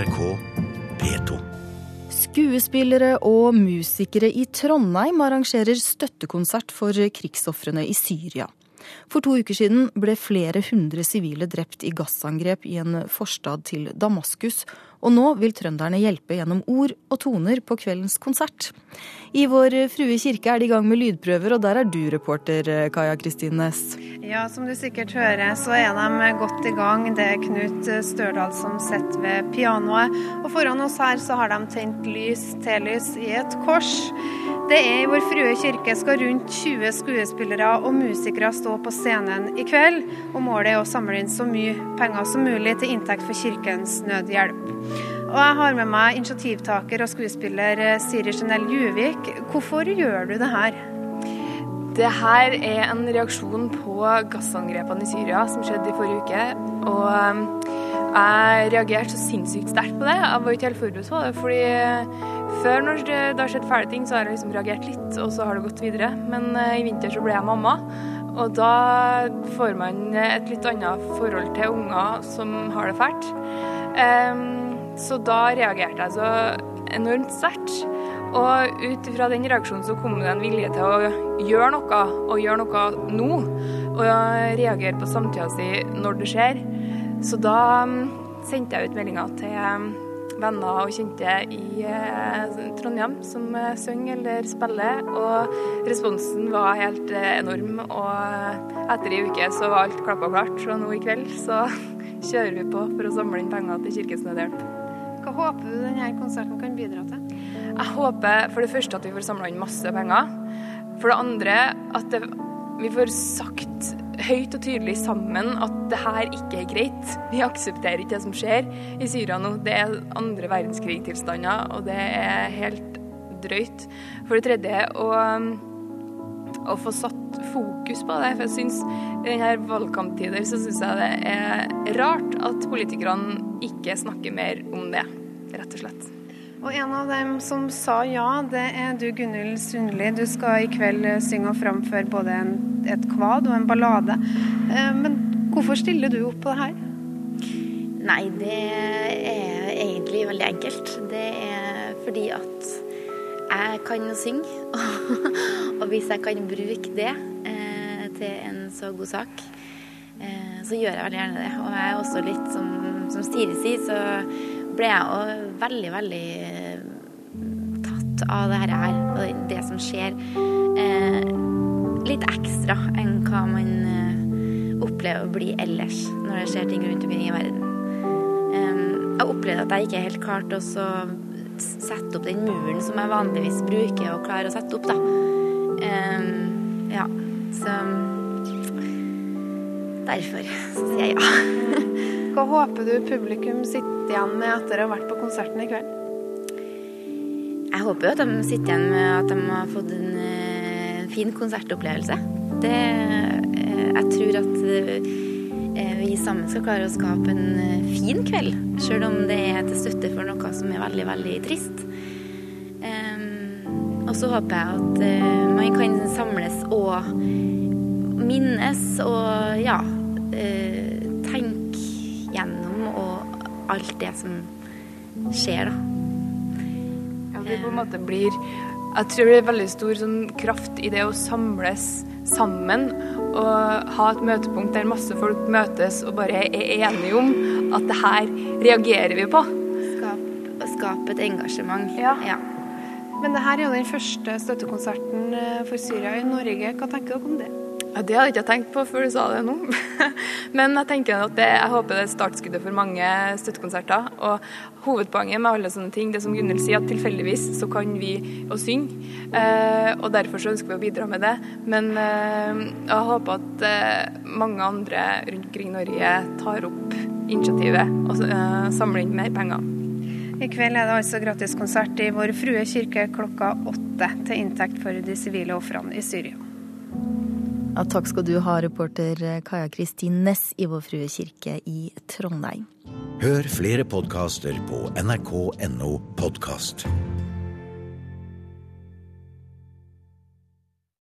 NRK P2. Skuespillere og musikere i Trondheim arrangerer støttekonsert for krigsofrene i Syria. For to uker siden ble flere hundre sivile drept i gassangrep i en forstad til Damaskus, og nå vil trønderne hjelpe gjennom ord og toner på kveldens konsert. I Vår Frue kirke er de i gang med lydprøver, og der er du reporter, Kaja Kristin Næss. Ja, som du sikkert hører, så er de godt i gang. Det er Knut Størdal som sitter ved pianoet. Og foran oss her så har de tent lys, telys, i et kors. Det er i Vår Frue kirke skal rundt 20 skuespillere og musikere stå på scenen i kveld. Og målet er å samle inn så mye penger som mulig til inntekt for Kirkens Nødhjelp. Og jeg har med meg initiativtaker og skuespiller Siri Jeanel Juvik. Hvorfor gjør du det her? Det her er en reaksjon på gassangrepene i Syria som skjedde i forrige uke. Og um, jeg reagerte så sinnssykt sterkt på det. Jeg var ikke helt forberedt på det. fordi før når det har skjedd fæle ting, så har jeg liksom reagert litt, og så har det gått videre. Men uh, i vinter så ble jeg mamma. Og da får man et litt annet forhold til unger som har det fælt. Um, så da reagerte jeg så enormt sterkt. Og ut fra den reaksjonen så kom det en vilje til å gjøre noe, og gjøre noe nå. Og reagere på samtida si når det skjer. Så da sendte jeg ut meldinger til venner og kjente i Trondheim som synger eller spiller, og responsen var helt enorm. Og etter ei uke så var alt klappa klart, og nå i kveld så kjører vi på for å samle inn penger til Kirkens Nødhjelp. Hva håper du denne konserten kan bidra til? Jeg håper for det første at vi får samla inn masse penger. For det andre at det, vi får sagt høyt og tydelig sammen at det her ikke er greit. Vi aksepterer ikke det som skjer i Syria nå. Det er andre verdenskrig-tilstander, og det er helt drøyt. For det tredje å, å få satt fokus på det. For jeg syns i denne valgkamptider så syns jeg det er rart at politikerne ikke snakker mer om det, rett og slett. Og en av dem som sa ja, det er du, Gunhild Sundli. Du skal i kveld synge og framføre både en, et kvad og en ballade. Men hvorfor stiller du opp på det her? Nei, det er egentlig veldig enkelt. Det er fordi at jeg kan synge. og hvis jeg kan bruke det eh, til en så god sak, eh, så gjør jeg veldig gjerne det. Og jeg er også litt, som, som Siri sier, så ble jeg veldig, veldig tatt av det her og det som skjer. Eh, litt ekstra enn hva man eh, opplever å bli ellers når det skjer ting rundt omkring i verden. Eh, jeg opplevde at jeg ikke helt klarte å sette opp den muren som jeg vanligvis bruker og klarer å sette opp, da. ja, så derfor så sier jeg ja. Hva håper du publikum sitter igjen med etter å ha vært på konserten i kveld? Jeg håper jo at de sitter igjen med at de har fått en uh, fin konsertopplevelse. Det, uh, jeg tror at uh, vi sammen skal klare å skape en fin kveld, sjøl om det er til støtte for noe som er veldig, veldig trist. Um, og så håper jeg at man kan samles og minnes og ja alt det som skjer, da. Ja, det på en måte blir Jeg tror det er veldig stor sånn kraft i det å samles sammen og ha et møtepunkt der masse folk møtes og bare er enige om at det her reagerer vi på. Skape, skape et engasjement. Ja. ja. Men det her er jo den første støttekonserten eh, for Syria i Norge. Hva tenker dere om det? Ja, Det hadde jeg ikke tenkt på før du sa det nå. Men jeg tenker at det, jeg håper det er startskuddet for mange støttekonserter. Og hovedpoenget med alle sånne ting, det som Gunhild sier, at tilfeldigvis så kan vi å synge. Eh, og derfor så ønsker vi å bidra med det. Men eh, jeg håper at eh, mange andre rundt omkring Norge tar opp initiativet og samler inn mer penger. I kveld er det altså gratiskonsert i Vår Frue kirke klokka åtte til inntekt for de sivile ofrene i Syria. Ja, takk skal du ha, reporter Kaja Kristin Næss i Vår Frue kirke i Trondheim. Hør flere podkaster på nrk.no podkast.